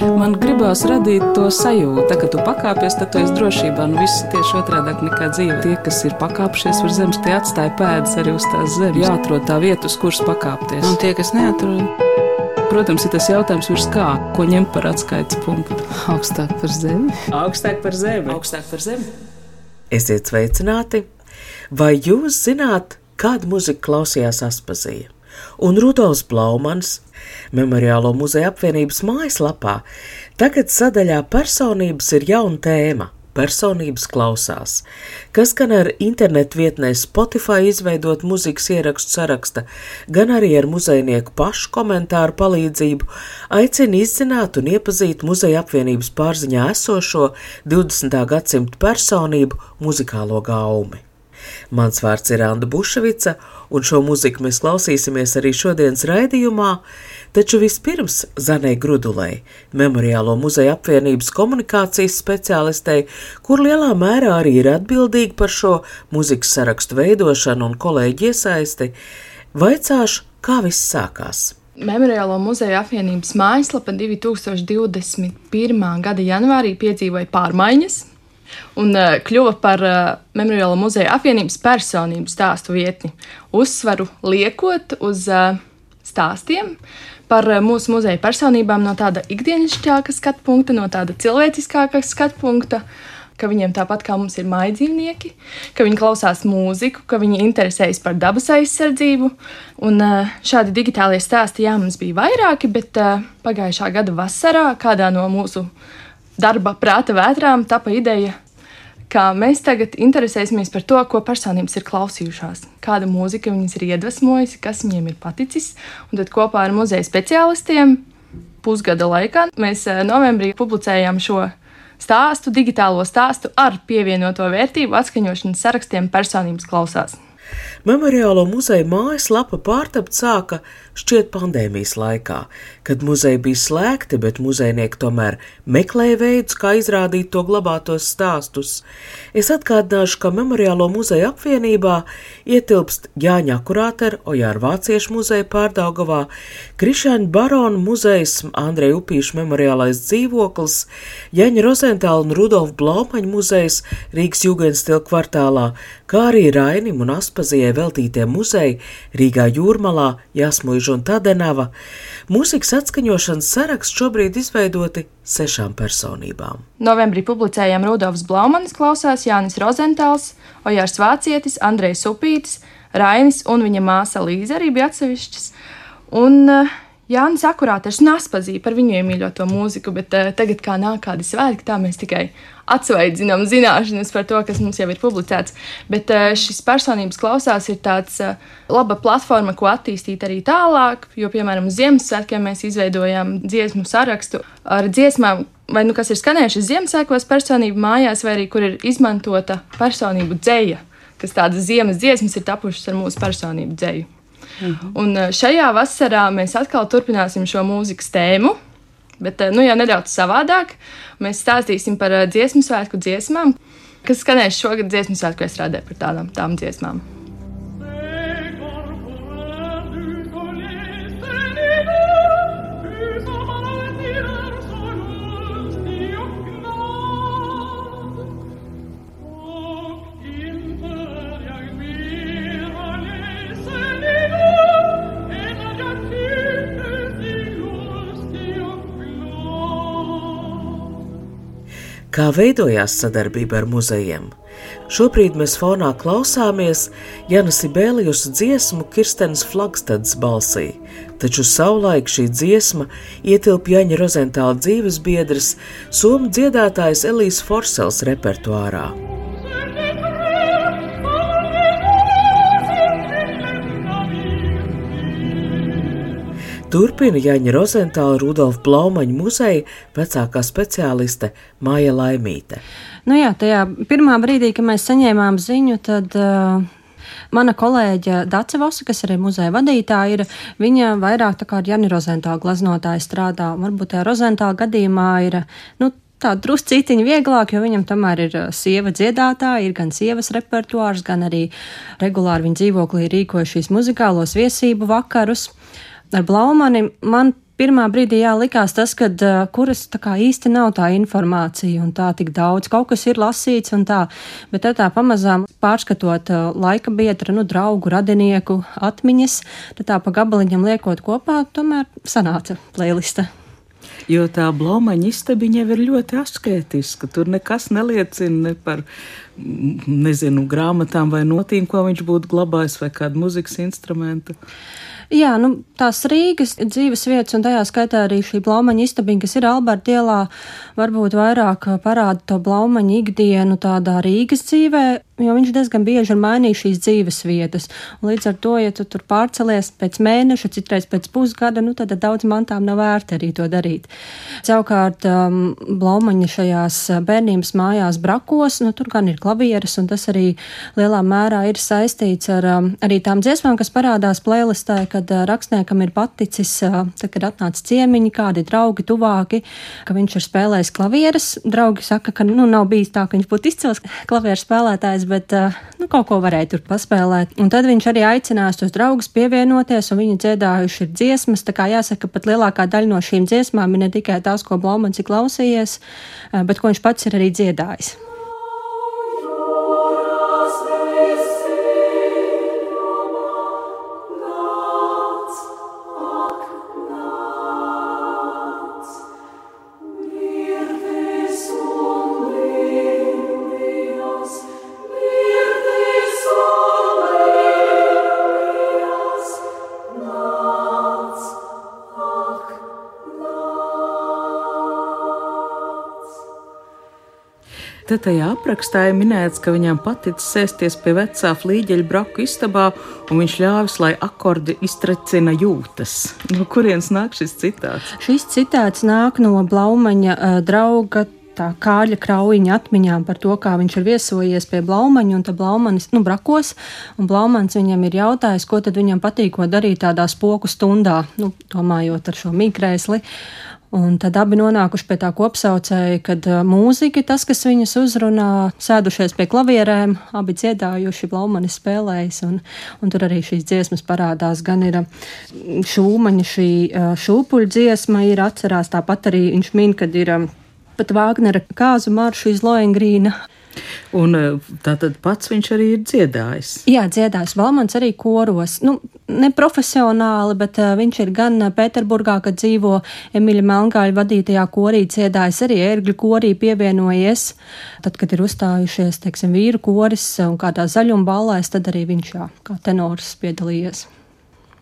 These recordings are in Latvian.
Man gribās radīt to sajūtu, tā, ka tu pakāpies, tad tu esi drošībā. Nu, viss tieši otrādi nekā dzīve. Tie, kas ir pakāpšies uz zemes, tie atstāja pēdas arī uz tās zemes. Jāatrod tā vieta, uz kuras pakāpties. Un tie, kas neatrod, Protams, ir tas jautājums, virs kā, ko ņemt par atskaites punktu. augstāk par zemi. Augstāk par zemi. Augstāk par zemi. Esiet sveicināti! Vai jūs zināt, kādu muziku klausījās Aspazija? Un Rudolfs Blaumans, Memoriālo muzeja apvienības mājaslapā, tagad sadaļā personības ir jauna tēma personības klausās, kas gan ar internetu vietnē Spotify izveidot muzikas ierakstu saraksta, gan arī ar muzejnieku pašu komentāru palīdzību aicina izzināt un iepazīt muzeja apvienības pārziņā esošo 20. gadsimta personību muzikālo gaumi. Mans vārds ir Anna Bušvica, un šo mūziku mēs klausīsimies arī šodienas raidījumā, taču vispirms Zanai Grudulei, Memoriālo muzeja apvienības komunikācijas speciālistei, kur lielā mērā arī ir atbildīga par šo mūzikas sarakstu veidošanu un kolēģi iesaisti, vaicāšu, kā viss sākās. Memoriālo muzeja apvienības mājaslapa 2021. gada janvārī piedzīvoja pārmaiņas un uh, kļuva par uh, Memoriālo muzeja apvienības personību stāstu vietni, uzsvaru liekot uz uh, stāstiem par uh, mūsu muzeja personībām no tāda ikdienišķāka skatu punkta, no tāda cilvēciskāka skatu punkta. Ka viņiem tāpat kā mums ir mājdzīvnieki, ka viņi klausās mūziku, ka viņi interesējas par dabas aizsardzību. Un šādi digitālie stāsti, jā, mums bija vairāki, bet pagājušā gada vasarā kādā no mūsu darba prāta vētrām tapa ideja, ka mēs tagad interesēsimies par to, ko personības ir klausījušās, kāda mūzika viņas ir iedvesmojusi, kas viņiem ir paticis. Un tad kopā ar muzeja speciālistiem pusgada laikā mēs eh, novembrī publicējām šo stāstu, digitālo stāstu ar pievienoto vērtību atskaņošanas sarakstiem personības klausās. Memoriālo muzeja mājaslapa pārtapt sāka šķiet pandēmijas laikā, kad muzeji bija slēgti, bet muzejnieki tomēr meklēja veidus, kā izrādīt to glabātos stāstus. Es atgādināšu, ka Memoriālo muzeja apvienībā ietilpst Jāņa Kurātera, Ojāra Vāciešu muzeja pārdaugavā, Krišāņa Barona muzejs, Andreja Upīša memoriālais dzīvoklis, Jaņa Rozentāla un Rudolfa Blaumaņa muzejs Rīgas Jugendstil kvartālā, kā arī Rainim un Aspazijai veltītie muzeji Rīgā Jūrmalā, Jasmuižu un Tadenava, mūzikas atskaņošanas saraksts šobrīd izveidoti sešām personībām. Novembrī publicējām Rudolfs Blaumanis klausās, Jānis Rozentāls, Ojārs Vācietis, Andrejs Upītis, Rainis un viņa māsa Līza arī bija atsevišķas. Un, uh, Jānis akurāters nespazīja par viņu iemīļoto mūziku, bet uh, tagad, kā nāk kādi svētki, tā mēs tikai atsveidzinām zināšanas par to, kas mums jau ir publicēts. Bet uh, šis personības klausās ir tāds uh, laba platforma, ko attīstīt arī tālāk, jo, piemēram, Ziemassvētkiem mēs izveidojām dziesmu sarakstu ar dziesmām, vai nu kas ir skanējušas Ziemassvētkos personību mājās, vai arī kur ir izmantota personību dzēja, kas tādas ziemas dziesmas ir tapušas ar mūsu personību dzēju. Mhm. Un eh, šajā vasarā mēs atkal turpināsim šo mūzikas tēmu. Bet eh, nu, jau nedaudz savādāk. Mēs stāstīsim par eh, dziesmu svētku dziesmām, kas skanēs šogad dziesmu svētku strādē par tādām tām dziesmām. Kā veidojās sadarbība ar muzejiem? Šobrīd mēs fonā klausāmies Janas Sibēlijus dziesmu Kirstenes Flagstads balsī, taču savulaik šī dziesma ietilp Jaņa Rozentāla dzīves biedras, somu dziedātājs Elīs Forsels repertuārā. Turpina Jaņa Rozentāla Rudolfa Blaumaņa muzeja vecākā speciāliste Māja Laimīte. Nu jā, tajā pirmā brīdī, kad mēs saņēmām ziņu, tad uh, Mana kolēģe Dace Vosa, kas arī muzeja vadītāja, ir viņa vairāk tā kā ar Jani Rozentālu glaznotāju strādā. Varbūt tajā Rozentāla gadījumā ir, nu, tā druscītiņa vieglāk, jo viņam tomēr ir sieva dziedātāja, ir gan sievas repertuārs, gan arī regulāri viņa dzīvoklī rīkoja šīs muzikālos viesību vakarus ar Blaumani man pirmā brīdī jā, likās tas, ka kuras tā kā īsti nav tā informācija un tā tik daudz. Kaut kas ir lasīts un tā, bet tad tā pamazām pārskatot laika biedra, nu, draugu, radinieku atmiņas, tad tā pa gabaliņam liekot kopā, tomēr sanāca playlista. Jo tā blaumaņa istabiņa jau ir ļoti asketiska. Tur nekas neliecina ne par nezinu, grāmatām vai notīm, ko viņš būtu glabājis, vai kādu muzikas instrumentu. Jā, nu, tās Rīgas dzīves vietas, un tajā skaitā arī šī blaumaņa istabiņa, kas ir Alberta ielā, varbūt vairāk parāda to blaumaņa ikdienu tādā Rīgas dzīvē, jo viņš diezgan bieži ir mainījis šīs dzīves vietas. Līdz ar to, ja tu tur pārcelies pēc mēneša, citreiz pēc pusgada, nu, tad daudz mantām nav vērti arī to darīt. Savukārt, um, blaumaņa šajās bērnības mājās brakos, nu, tur gan ir klavieres, un tas arī lielā mērā ir saistīts ar um, arī tām dziesmām, kas parādās playlistē, kad uh, rakstniekam ir paticis, uh, tad, kad atnāca ciemiņi, kādi draugi tuvāki, ka viņš ir spēlējis klavieres. Draugi saka, ka nu, nav bijis tā, ka viņš būtu izcils klavieru spēlētājs, bet nu, kaut ko varēja tur paspēlēt. Un tad viņš arī aicinās tos draugus pievienoties, un viņi dziedājuši ir dziesmas. Tā kā jāsaka, pat lielākā daļa no šīm dziesmām ir ne tikai tās, ko Blaumans ir klausījies, bet ko viņš pats ir arī dziedājis. Te tajā aprakstā ir minēts, ka viņam paticis sēsties pie vecā flīģeļa braku istabā, un viņš ļāvis, lai akordi iztrecina jūtas. No kurienes nāk šis citāts? Šis citāts nāk no Blaumaņa uh, drauga tā Kārļa Kraujiņa atmiņām par to, kā viņš ir viesojies pie Blaumaņa un tā Blaumanis, nu, brakos, un Blaumans viņam ir jautājis, ko tad viņam patīko darīt tādā spoku stundā, nu, domājot ar šo mikrēsli. Un tad abi nonākuši pie tā kopsaucēja, kad mūzika ir tas, kas viņus uzrunā, sēdušies pie klavierēm, abi dziedājuši, Blaumanis spēlējis, un, un tur arī šīs dziesmas parādās. Gan ir šūmaņa šī šūpuļu dziesma, ir atcerās tāpat arī viņš min, kad ir pat Vāgnera kāzu maršu iz Loengrīna Un e, tātad pats viņš arī ir dziedājis. Jā, dziedājis. Valmans arī koros. Nu, ne profesionāli, bet uh, viņš ir gan Pēterburgā, kad dzīvo Emīļa Melngāļa vadītajā korī, dziedājis arī ērgļu korī pievienojies. Tad, kad ir uzstājušies, teiksim, vīru koris un kādā zaļuma ballēs, tad arī viņš jā, kā tenors piedalījies.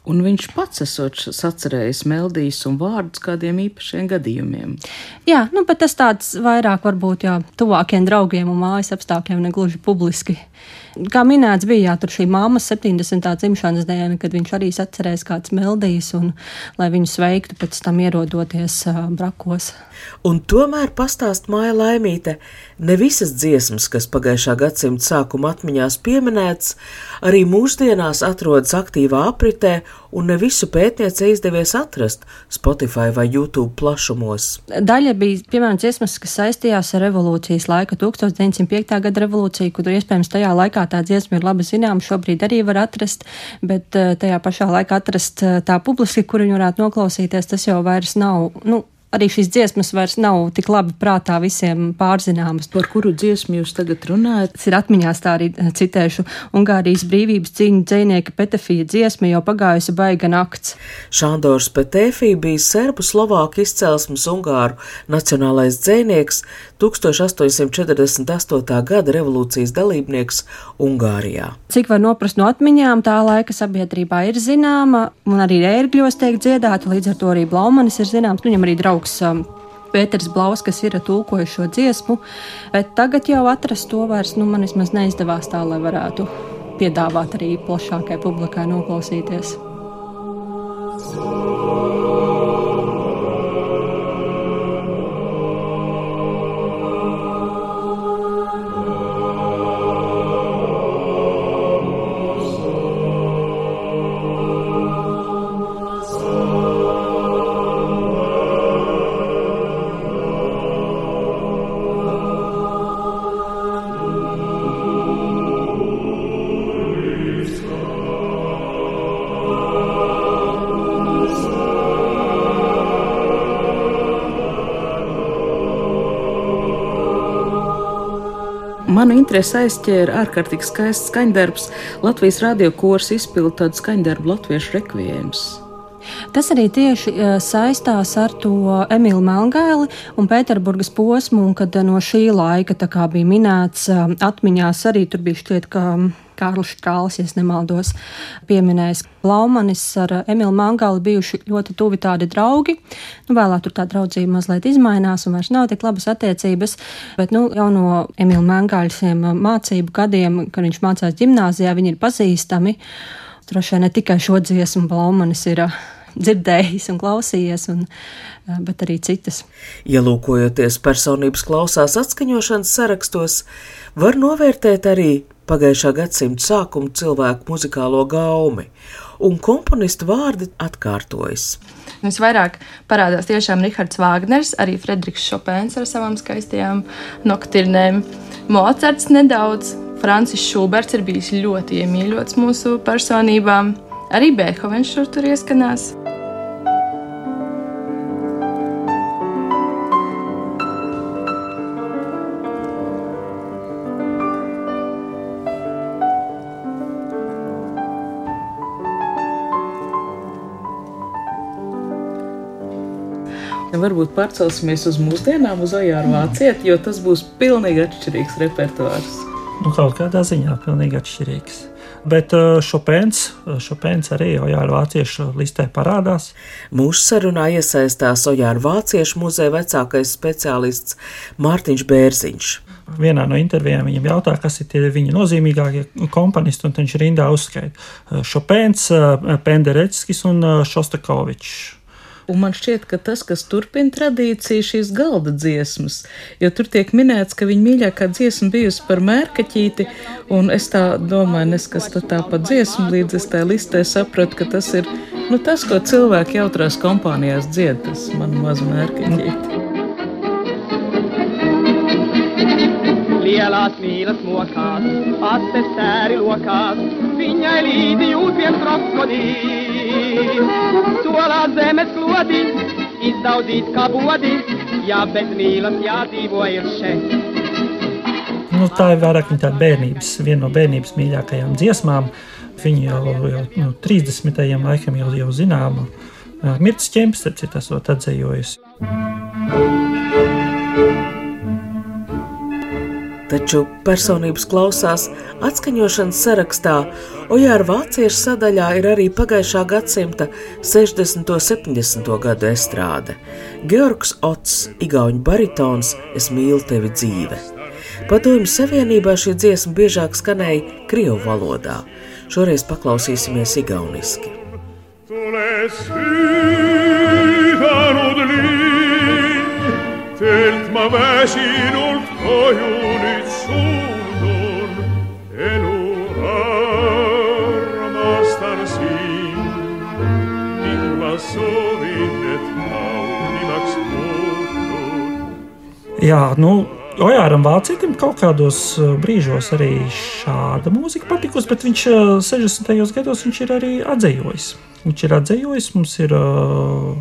Un viņš pats esot sacerējis melodijas un vārdus kādiem īpašiem gadījumiem. Jā, nu, bet tas tāds vairāk varbūt jā, tuvākiem draugiem un mājas apstākļiem, ne gluži publiski. Kā minēts, bija jā, šī māmas 70. dzimšanas diena, kad viņš arī atcerēs kādas melodijas, un lai viņu sveiktu pēc tam ierodoties uh, brakos. Un tomēr pastāst māja laimīte, ne visas dziesmas, kas pagājušā gadsimta sākuma atmiņās pieminētas, arī mūsdienās atrodas aktīvā apritē, un ne visu pētniece izdevies atrast Spotify vai YouTube plašumos. Daļa bija, piemēram, dziesmas, kas saistījās ar revolūcijas laiku, 1905. gada revolūciju, kur iespējams tajā laikā tā dziesma ir labi zināma, šobrīd arī var atrast, bet eh, tajā pašā laikā atrast eh, tā publiski, kur viņi varētu noklausīties, tas jau vairs nav. Nu, arī šīs dziesmas vairs nav tik labi prātā visiem pārzināmas. Par kuru dziesmu jūs tagad runājat? Tas ir atmiņās tā arī eh, citēšu Ungārijas brīvības cīņu dzēnieka Petefija dziesma jau pagājusi baiga nakts. Šandors Petefija bija serbu slovāku izcelsmes Ungāru nacionālais dzēnieks, 1848. gada revolūcijas dalībnieks Ungārijā. Cik var noprast no atmiņām, tā laika sabiedrībā ir zināma, un arī ērgļos tiek dziedāta, līdz ar to arī Blaumanis ir zināms, viņam arī draugs draugs. Um, Pēters Blaus, kas ir tulkojis šo dziesmu, bet tagad jau atrast to vairs nu, man vismaz neizdevās tā, lai varētu piedāvāt arī plašākai publikai noklausīties. So. manu interesi aizķēra ārkārtīgi skaists skaņdarbs. Latvijas radio kurs izpilda tādu skaņdarbu latviešu rekvijēmus. Tas arī tieši eh, saistās ar to Emīlu Melngēli un Pēterburgas posmu, un kad eh, no šī laika bija minēts eh, atmiņās arī tur bija šķiet, ka Kārlis Strāls, ja nemaldos, pieminējis Blaumanis ar Emilu Mangāli bijuši ļoti tuvi tādi draugi. Nu, vēlāk tur tā draudzība mazliet izmainās un vairs nav tik labas attiecības, bet nu, jau no Emila Mangāļsiem mācību gadiem, kad viņš mācās ģimnāzijā, viņi ir pazīstami. Droši vien ne tikai šo dziesmu Blaumanis ir dzirdējis un klausījies, un, bet arī citas. Ielūkojoties personības klausās atskaņošanas sarakstos, var novērtēt arī pagājušā gadsimta sākuma cilvēku muzikālo gaumi, un komponistu vārdi atkārtojas. Visvairāk parādās tiešām Rahards Vāgners, arī Frederiks Šopēns ar savām skaistajām noktirnēm, Mocards nedaudz, Francis Šuberts ir bijis ļoti iemīļots mūsu personībām. Arī Beethovens šur tur ieskanās. Varbūt pārcelsimies uz mūsdienām, uz Ojāru Vācieti, jo tas būs pilnīgi atšķirīgs repertuārs. Nu, kaut kādā ziņā pilnīgi atšķirīgs. Bet Šopēns, uh, Šopēns uh, arī Ojāra Vāciešu listē parādās. Mūsu sarunā iesaistās Ojāra Vāciešu muzeja vecākais speciālists Mārtiņš Bērziņš. Vienā no intervijām viņam jautā, kas ir tie viņa nozīmīgākie komponisti, un viņš rindā uzskaita Šopēns, uh, Pendereckis un Šostakovičs. Un man šķiet, ka tas, kas turpina tradīciju, šīs galda dziesmas, jo tur tiek minēts, ka viņa mīļākā dziesma bijusi par mērkaķīti, un es tā domāju, neskas tā pa dziesmu, līdz es tā listē sapratu, ka tas ir nu, tas, ko cilvēki jautrās kompānijās dzied, tas man maz mērkaķīti. Lielās mīlas mokās, aces sēri lokās, viņai līdzi jūt viens krokodīls solā zemes lodi, izdaudīt kā bodi, jā, bet jādzīvo ir šeit. Nu, tā ir vairāk tā bērnības, viena no bērnības mīļākajām dziesmām. Viņa jau, jau no 30. laikam jau, jau zināma. Mirts ķemps, starp citu, esot atzējojusi. Taču personības klausās atskaņošanas sarakstā, Ojāra vāciešu sadaļā ir arī pagājušā gadsimta 60. un 70. gadu estrāde. Georgs Ots, Igauņu baritons, es mīlu tevi dzīve. Padomju Savienībā šī dziesma biežāk skanēja Krievu valodā. Šoreiz paklausīsimies igauniski. Telt ma väsinult Jā, nu, Ojāram Vācietim kaut kādos uh, brīžos arī šāda mūzika patikusi, bet viņš 60. Uh, gados viņš ir arī atzējojis. Viņš ir atzējojis, mums ir uh,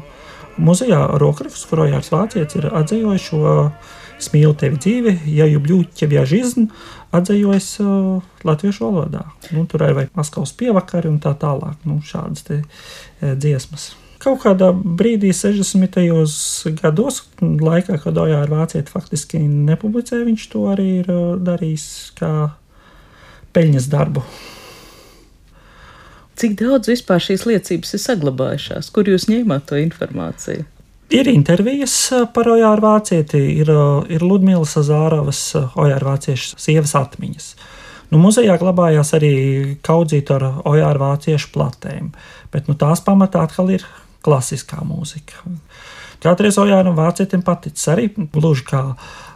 Muzejā rokraksts, kur Rojārs Vācietis ir atzējojis šo smīlu tevi dzīvi, ja jubļu ķebjā žizn, atzējojis uh, latviešu valodā. Nu, tur ir vai Maskavas pievakari un tā tālāk, nu, šādas te e, dziesmas. Kaut kādā brīdī, 60. gados, laikā, kad Ojāra Vācieta faktiski nepublicēja, viņš to arī ir darījis kā peļņas darbu. Cik daudz vispār šīs liecības ir saglabājušās? Kur jūs ņēmāt to informāciju? Ir intervijas par Ojāru Vācieti, ir, ir Ludmīlas Zāravas Ojāru Vāciešu sievas atmiņas. Nu, muzejā glabājās arī kaudzīta ar Ojāru Vāciešu platēm, bet nu, tās pamatā atkal ir klasiskā mūzika. Kādreiz Ojāram Vācietim paticis arī gluži kā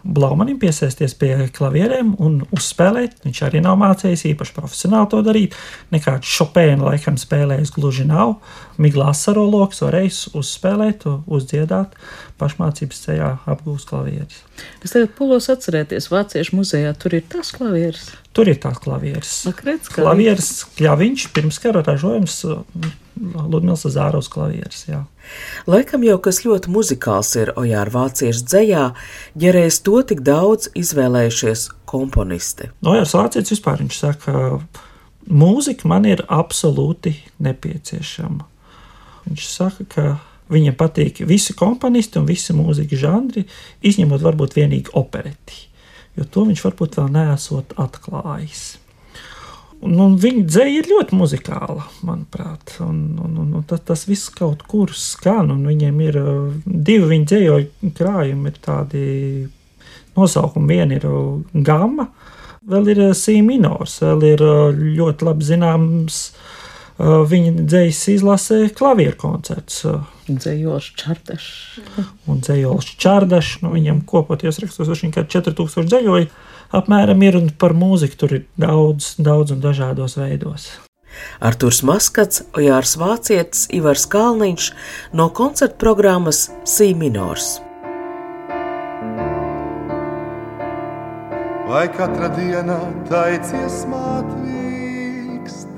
Blaumanim piesaisties pie klavierēm un uzspēlēt. Viņš arī nav mācījis īpaši profesionāli to darīt. Nekāds Chopēna laikam spēlējis gluži nav. Miglās saroloks varējis uzspēlēt, uzdziedāt, pašmācības ceļā apgūst klavierus. Es tagad pulos atcerēties, Vāciešu muzejā tur ir tas klavieris. Tur ir tās klavieres. Klavieres, klavieres kļaviņš, pirms kara ražojums Ludmils Zāros klavieres. Jā. Laikam jau kas ļoti muzikāls ir Ojāra vāciešu dzējā, ja reiz to tik daudz izvēlējušies komponiste. Nojārs Vācietis vispār viņš saka, mūzika man ir absolūti nepieciešama. Viņš saka, ka viņam patīk visi komponisti un visi mūzikas žanri, izņemot varbūt vienīgi opereti, jo to viņš varbūt vēl neesot atklājis. Un viņa dzēja ir ļoti muzikāla, manuprāt. Un, un, un, un tas, tas viss kaut kur skan, un viņiem ir uh, divi viņa dzējoļu krājumi, ir tādi nosaukumi. Viena ir uh, gama, vēl ir uh, sī minors, vēl ir ļoti labi zināms viņa dzējas izlasē klavieru koncerts. Dzējols Čardašs. Un dzējols Čardašs, nu viņam kopoties rakstos, viņš kā 4000 dzējoļi apmēram ir, un par mūziku tur ir daudz, daudz un dažādos veidos. Artūrs Maskats, Ojārs Vācietis, Ivars Kalniņš no koncerta programmas Sī minors. Vai katra diena taicies mātvīkst,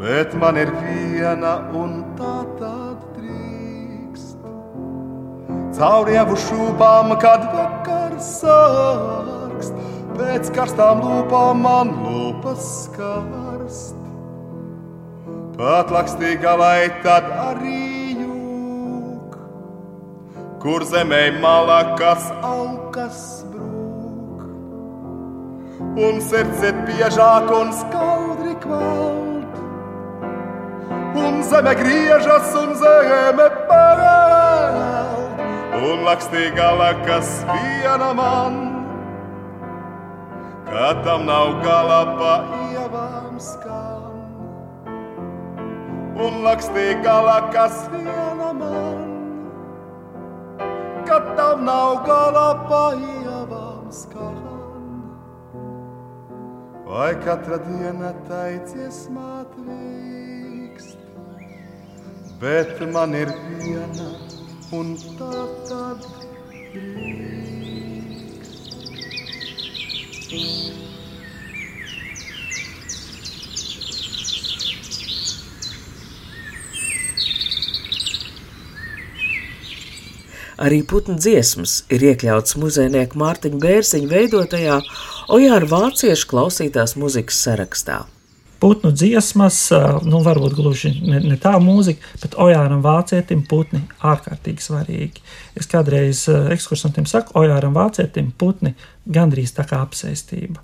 bet man ir viena un tā tad drīkst. Cauri jau šūpām, kad vakars sāk rakst, pēc karstām lūpām man lūpas skarst. Pat lakstīga lai tad arī jūg, kur zemē malā kas augas brūk. Un sirds ir biežāk un skaudri kvald, un zeme griežas un zeme parāld, un lakstīga lakas viena man ka tam nav gala pa ievām skan. Un lakstī gala, kas viena man, ka tam nav gala pa ievām skan. Vai katra diena taicies mātvīkst, bet man ir viena un tā tad brīd. Arī putnu dziesmas ir iekļauts muzejnieka Mārtiņa Bērziņa veidotajā Ojāra vāciešu klausītās muzikas sarakstā putnu dziesmas, nu, varbūt gluži ne, ne tā mūzika, bet Ojāram Vācietim putni ārkārtīgi svarīgi. Es kādreiz ekskursantiem saku, Ojāram Vācietim putni gandrīz tā kā apsēstība.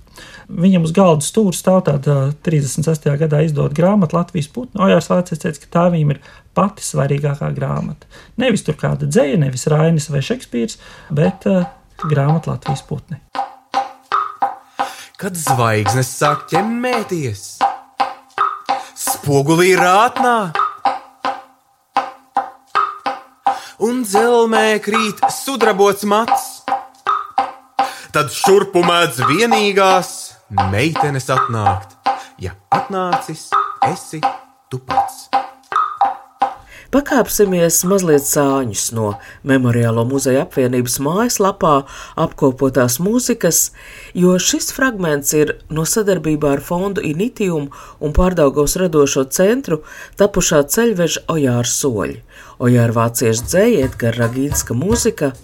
Viņam uz galda stūra stāv tāda 36. gadā izdota grāmata Latvijas putnu. Ojārs Vācietis teica, ka tā viņam ir pati svarīgākā grāmata. Nevis tur kāda dzēja, nevis Rainis vai Šekspīrs, bet uh, grāmata Latvijas putni. Kad zvaigznes sāk ķemmēties, spogulī rātnā. Un dzelzmē krīt sudrabots mats. Tad šurpu mēdz vienīgās meitenes atnākt. Ja atnācis, esi tu pats. Pakāpsimies mazliet sāņus no Memoriālo muzeja apvienības mājaslapā apkopotās mūzikas, jo šis fragments ir no sadarbībā ar fondu Initium un pārdaugos radošo centru tapušā ceļveža Ojāra soļi. Ojāra vāciešu dzēja Edgara Ragīnska mūzika.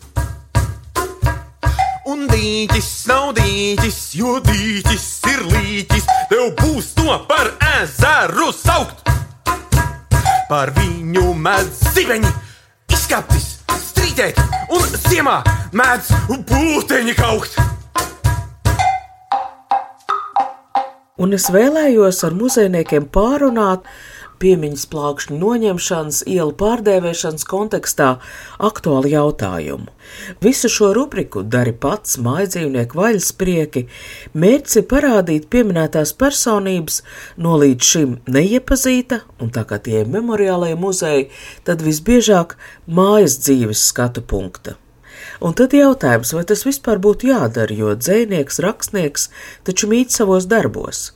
Un dīķis nav dīķis, jo dīķis ir līķis, tev būs to par ezeru saukt! Par viņu mēdz zibeņi, izkaptis, strīdēt un ziemā mēdz būteņi kaut. Un es vēlējos ar muzejniekiem pārunāt, piemiņas plākšņu noņemšanas, ielu pārdēvēšanas kontekstā aktuālu jautājumu. Visu šo rubriku dari pats mājdzīvnieku vaļasprieki, mērķis ir parādīt pieminētās personības no līdz šim neiepazīta, un tā kā tie ir memoriālajie muzeji, tad visbiežāk mājas dzīves skatu punkta. Un tad jautājums, vai tas vispār būtu jādara, jo dzēnieks, rakstnieks taču mīt savos darbos.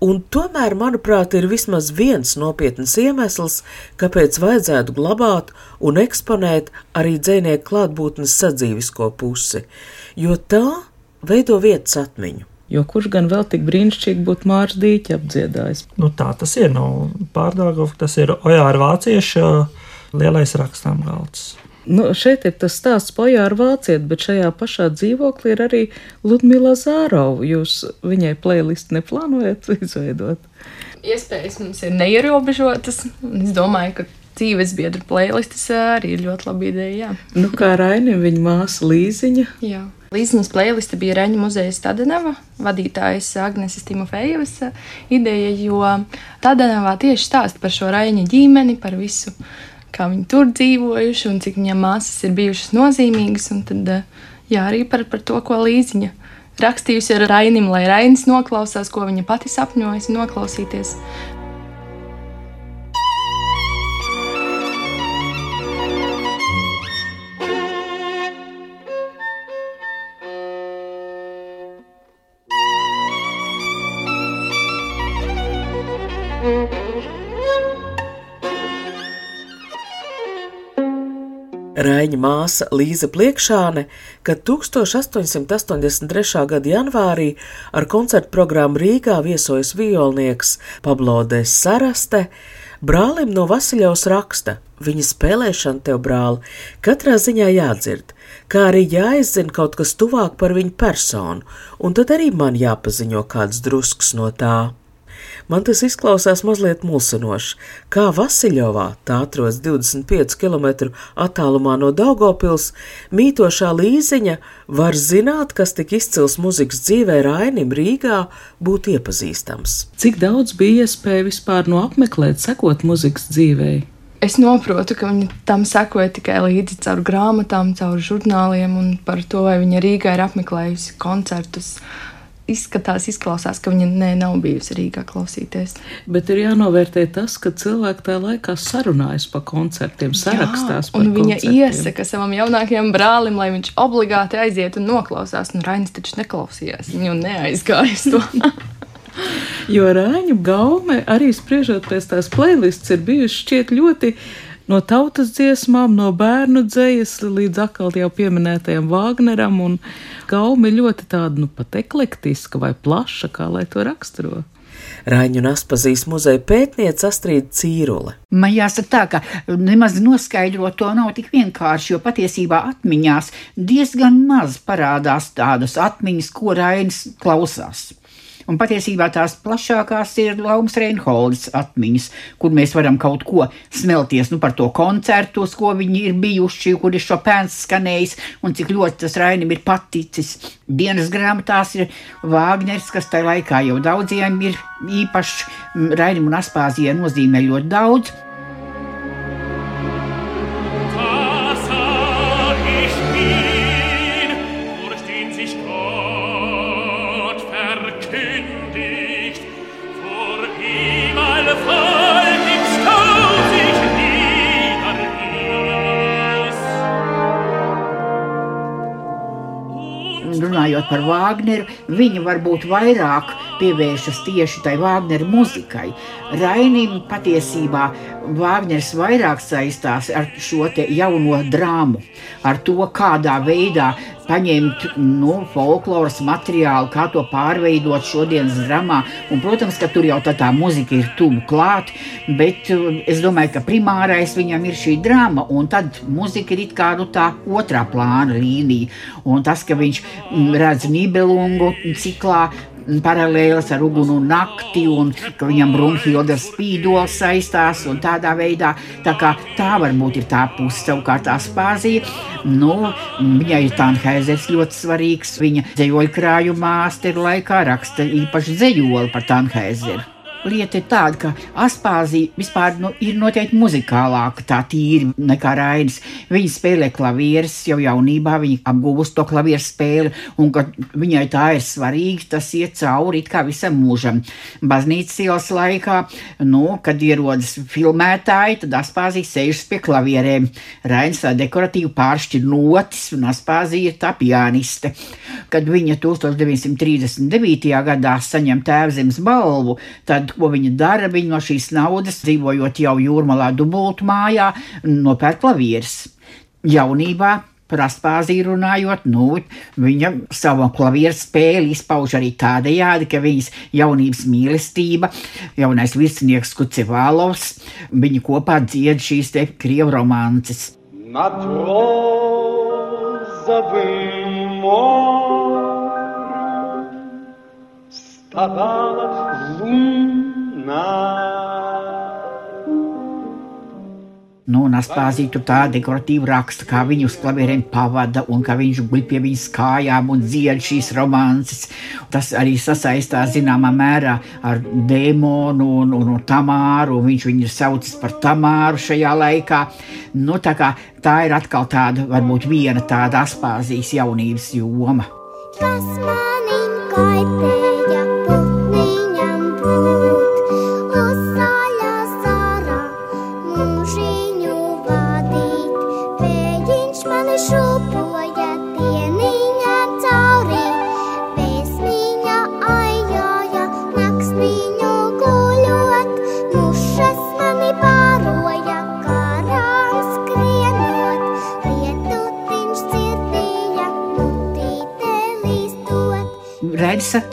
Un tomēr, manuprāt, ir vismaz viens nopietns iemesls, kāpēc vajadzētu glabāt un eksponēt arī dzinieku klātbūtnes sadzīvisko pusi, jo tā veido vietas atmiņu. Jo kurš gan vēl tik brīnišķīgi būtu Mārcis Dīķis apdziedājis? Nu, tā tas ir. Nu, Pārdāvot, tas ir Ojāra Vācieša lielais rakstām galds. Nu, šeit ir tas stāsts pojā ar vācieti, bet šajā pašā dzīvoklī ir arī Ludmila Zārova. Jūs viņai playlistu neplānojat izveidot? Iespējas mums ir neierobežotas. Es domāju, ka dzīves biedru playlistas arī ir ļoti laba ideja. Jā. Nu, kā Rainim, viņa māsa Līziņa. Jā. Līdziņas playliste bija Reņģa muzeja Stadenava, vadītājas Agneses Timofejevas ideja, jo Stadenavā tieši stāsta par šo Reņģa ģimeni, par visu, kā viņi tur dzīvojuši un cik viņam māsas ir bijušas nozīmīgas, un tad jā, arī par, par to, ko Līdziņa rakstījusi ar Rainim, lai Rainis noklausās, ko viņa pati sapņojas noklausīties. Raiņa māsa Līza Pliekšāne, kad 1883. gada janvārī ar koncertu programmu Rīgā viesojas violnieks Pablo de Saraste, brālim no Vasiljovs raksta: Viņa spēlēšana tev, brāli, katrā ziņā jādzird, kā arī jāizzina kaut kas tuvāk par viņu personu, un tad arī man jāpaziņo kāds drusks no tā. Man tas izklausās mazliet mulsinoši. Kā Vasiljovā, tā atrodas 25 km attālumā no Daugopils, mītošā līziņa var zināt, kas tik izcils muzikas dzīvē Rainim Rīgā būtu iepazīstams. Cik daudz bija iespēja vispār no apmeklēt, sekot muzikas dzīvēi? Es saprotu, ka viņi tam sekoja tikai līdzi caur grāmatām, caur žurnāliem un par to, vai viņa Rīgā ir apmeklējusi koncertus izskatās, izklausās, ka viņa ne, nav bijusi Rīgā klausīties. Bet ir jānovērtē tas, ka cilvēki tajā laikā sarunājas par koncertiem, sarakstās. Jā, un viņa koncertiem. iesaka savam jaunākajam brālim, lai viņš obligāti aiziet un noklausās. Nu, Rainis taču neklausījās viņu un neaizgājas to. jo Rāņu gaume arī spriežot pēc tās playlists ir bijusi šķiet ļoti no tautas dziesmām, no bērnu dzējas līdz atkal jau pieminētajam Vāgneram, un gauma ir ļoti tāda, nu, pat eklektiska vai plaša, kā lai to raksturo. Raņu un Aspazīs muzeja pētniece Astrīda Cīrule. Man jāsaka tā, ka nemaz noskaidrot to nav tik vienkārši, jo patiesībā atmiņās diezgan maz parādās tādas atmiņas, ko Rainis klausās. Un patiesībā tās plašākās ir Laumas Reinholdas atmiņas, kur mēs varam kaut ko smelties nu, par to koncertu, uz ko viņi ir bijuši, kur ir Šopēns skanējis un cik ļoti tas Rainim ir paticis. Dienas grāmatās ir Vāgners, kas tajā laikā jau daudziem ir īpašs, Rainim un Aspāzijai nozīmē ļoti daudz. Runājot par Wagneru, viņa varbūt vairāk pievēršas tieši tai Wagneru muzikai. Rainim patiesībā Wāgners vairāk saistās ar šo jauno drāmu, ar to, kādā veidā paņemt nu, folkloras materiālu, kā to pārveidot šodienas dramā. Un, protams, ka tur jau tā, tā muzika ir tuvu klāt, bet uh, es domāju, ka primārais viņam ir šī drama, un tad muzika ir kā nu, tā otrā plāna līnija. Un tas, ka viņš mm, redz Nībelungu ciklā, paralēlas ar uguni un nakti, un ka viņam Brunhilda spīdols saistās un tādā veidā. Tā, tā varbūt ir tā puse, savukārt tā spāzija. Nu, viņai ir Tanhaizers ļoti svarīgs. Viņa dzējoļu krājumā masteru laikā raksta īpaši dzējoli par Tanhaizeru lieta ir tāda, ka Aspāzija vispār nu, ir noteikti muzikālāka, tā tīri nekā Rainis. Viņa spēlē klavierus jau jaunībā, viņa apgūst to klavieru spēli, un ka viņai tā ir svarīgi, tas iet cauri it kā visam mūžam. Baznīcas ielas laikā, nu, kad ierodas filmētāji, tad Aspāzija sēžas pie klavierēm. Rainis tā dekoratīvi pāršķir notis, un Aspāzija ir tā pianiste. Kad viņa 1939. gadā saņem tēvzemes balvu, tad tad, ko viņa dara, viņa no šīs naudas, dzīvojot jau jūrmalā dubultu mājā, nopērk klavierus. Jaunībā par aspāziju runājot, nu, viņa savu klavieru spēli izpauž arī tādējādi, ka viņas jaunības mīlestība, jaunais virsnieks Kucevālovs, viņi kopā dzied šīs te krievu romances. над розовым морем вставала луна. Nu, un Aspāzija tur tā dekoratīvi raksta, kā viņu uz klavierēm pavada un kā viņš guļ pie viņas kājām un dzied šīs romances. Tas arī sasaistās zināmā mērā ar dēmonu un, un, un tamāru, un viņš viņu sauc par tamāru šajā laikā. Nu, tā, kā, tā ir atkal tāda, varbūt viena tāda Aspāzijas jaunības joma. Kas manim kaitēja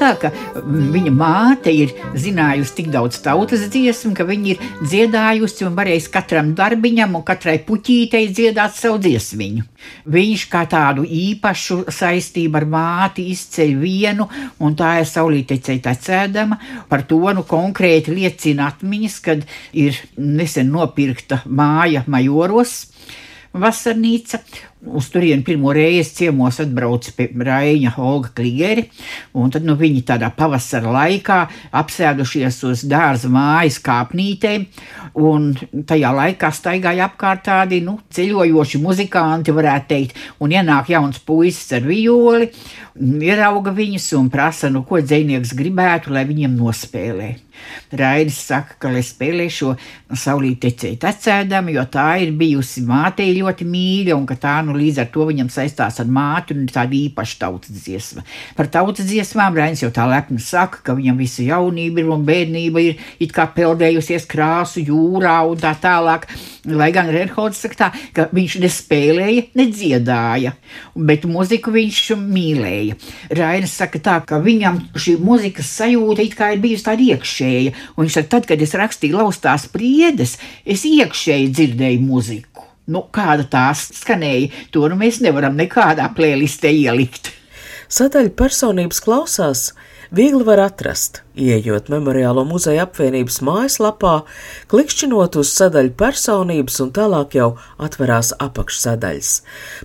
tā, ka viņa māte ir zinājusi tik daudz tautas dziesmu, ka viņa ir dziedājusi un varējusi katram darbiņam un katrai puķītei dziedāt savu dziesmiņu. Viņš kā tādu īpašu saistību ar māti izceļ vienu, un tā ir saulītecei cēdama. Par to nu konkrēti liecina atmiņas, kad ir nesen nopirkta māja majoros vasarnīca. Uz turieni pirmo reizi ciemos atbrauca Raina Olga Klieri, un tad nu, viņi tādā pavasara laikā apsēdušies uz dārza mājas kāpnītēm, un tajā laikā staigāja apkārt tādi nu, ceļojoši muzikanti, varētu teikt, un ienāk jauns puisis ar violi, ierauga viņus un prasa, nu, ko dzinieks gribētu, lai viņiem nospēlē. Raidis saka, ka, lai spēlē šo saulīti tecēju tecēdami, jo tā ir bijusi mātei ļoti mīļa, un ka tā nu līdz ar to viņam saistās ar māti un tāda īpaša tautas dziesma. Par tautas dziesmām Rainis jau tā lepni saka, ka viņam visa jaunība ir un bērnība ir it kā peldējusies krāsu jūrā un tā tālāk. Lai gan Reinholds saka tā, ka viņš nespēlēja, nedziedāja, bet muziku viņš mīlēja. Rainis saka tā, ka viņam šī muzikas sajūta it kā ir bijusi tāda iekšēja, un viņš saka, tad, kad es rakstīju laustās priedes, es iekšēji dzirdēju muziku. Nu, kāda tā skanēja, to nu mēs nevaram nekādā plēlistē ielikt. Sadaļa personības klausās viegli var atrast, ieejot Memoriālo muzeja apvienības mājaslapā, klikšķinot uz sadaļu personības un tālāk jau atverās apakšsadaļas.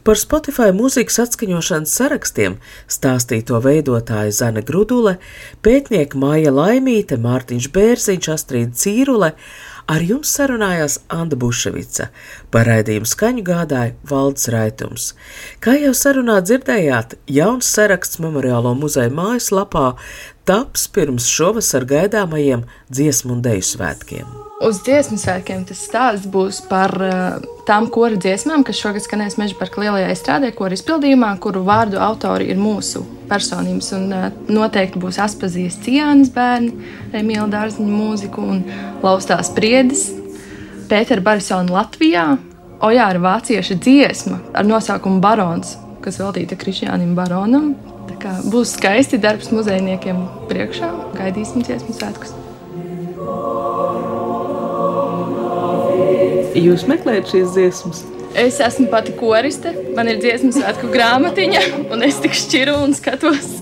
Par Spotify mūzikas atskaņošanas sarakstiem stāstīto veidotāja Zana Grudule, pētnieka Māja Laimīte, Mārtiņš Bērziņš, Astrīda Cīrule, Ar jums sarunājās Anna Buševica, par raidījumu skaņu gādāja Valdes Raitums. Kā jau sarunā dzirdējāt, jauns saraksts Memoriālo muzeja mājaslapā taps pirms šovasar gaidāmajiem dziesmu un deju svētkiem. Uz dziesmu svētkiem tas stāsts būs par uh, tām kora dziesmām, kas šogad skanēs Meža parka lielajā izstrādē, kora izpildījumā, kuru vārdu autori ir mūsu personības. Un, uh, noteikti būs Aspazijas Cijānas bērni, Emīla Dārziņa mūziku un Laustās Priedis, Pētera Barisona Latvijā, Ojāra vācieša dziesma ar nosaukumu Barons, kas veltīta Krišjānam Baronam. Tā kā būs skaisti darbs muzejniekiem priekšā. Gaidīsim dziesmu svētkus. Jūs meklējat šīs dziesmas? Es esmu pati koriste, man ir dziesmu svētku grāmatiņa, un es tik šķiru un skatos.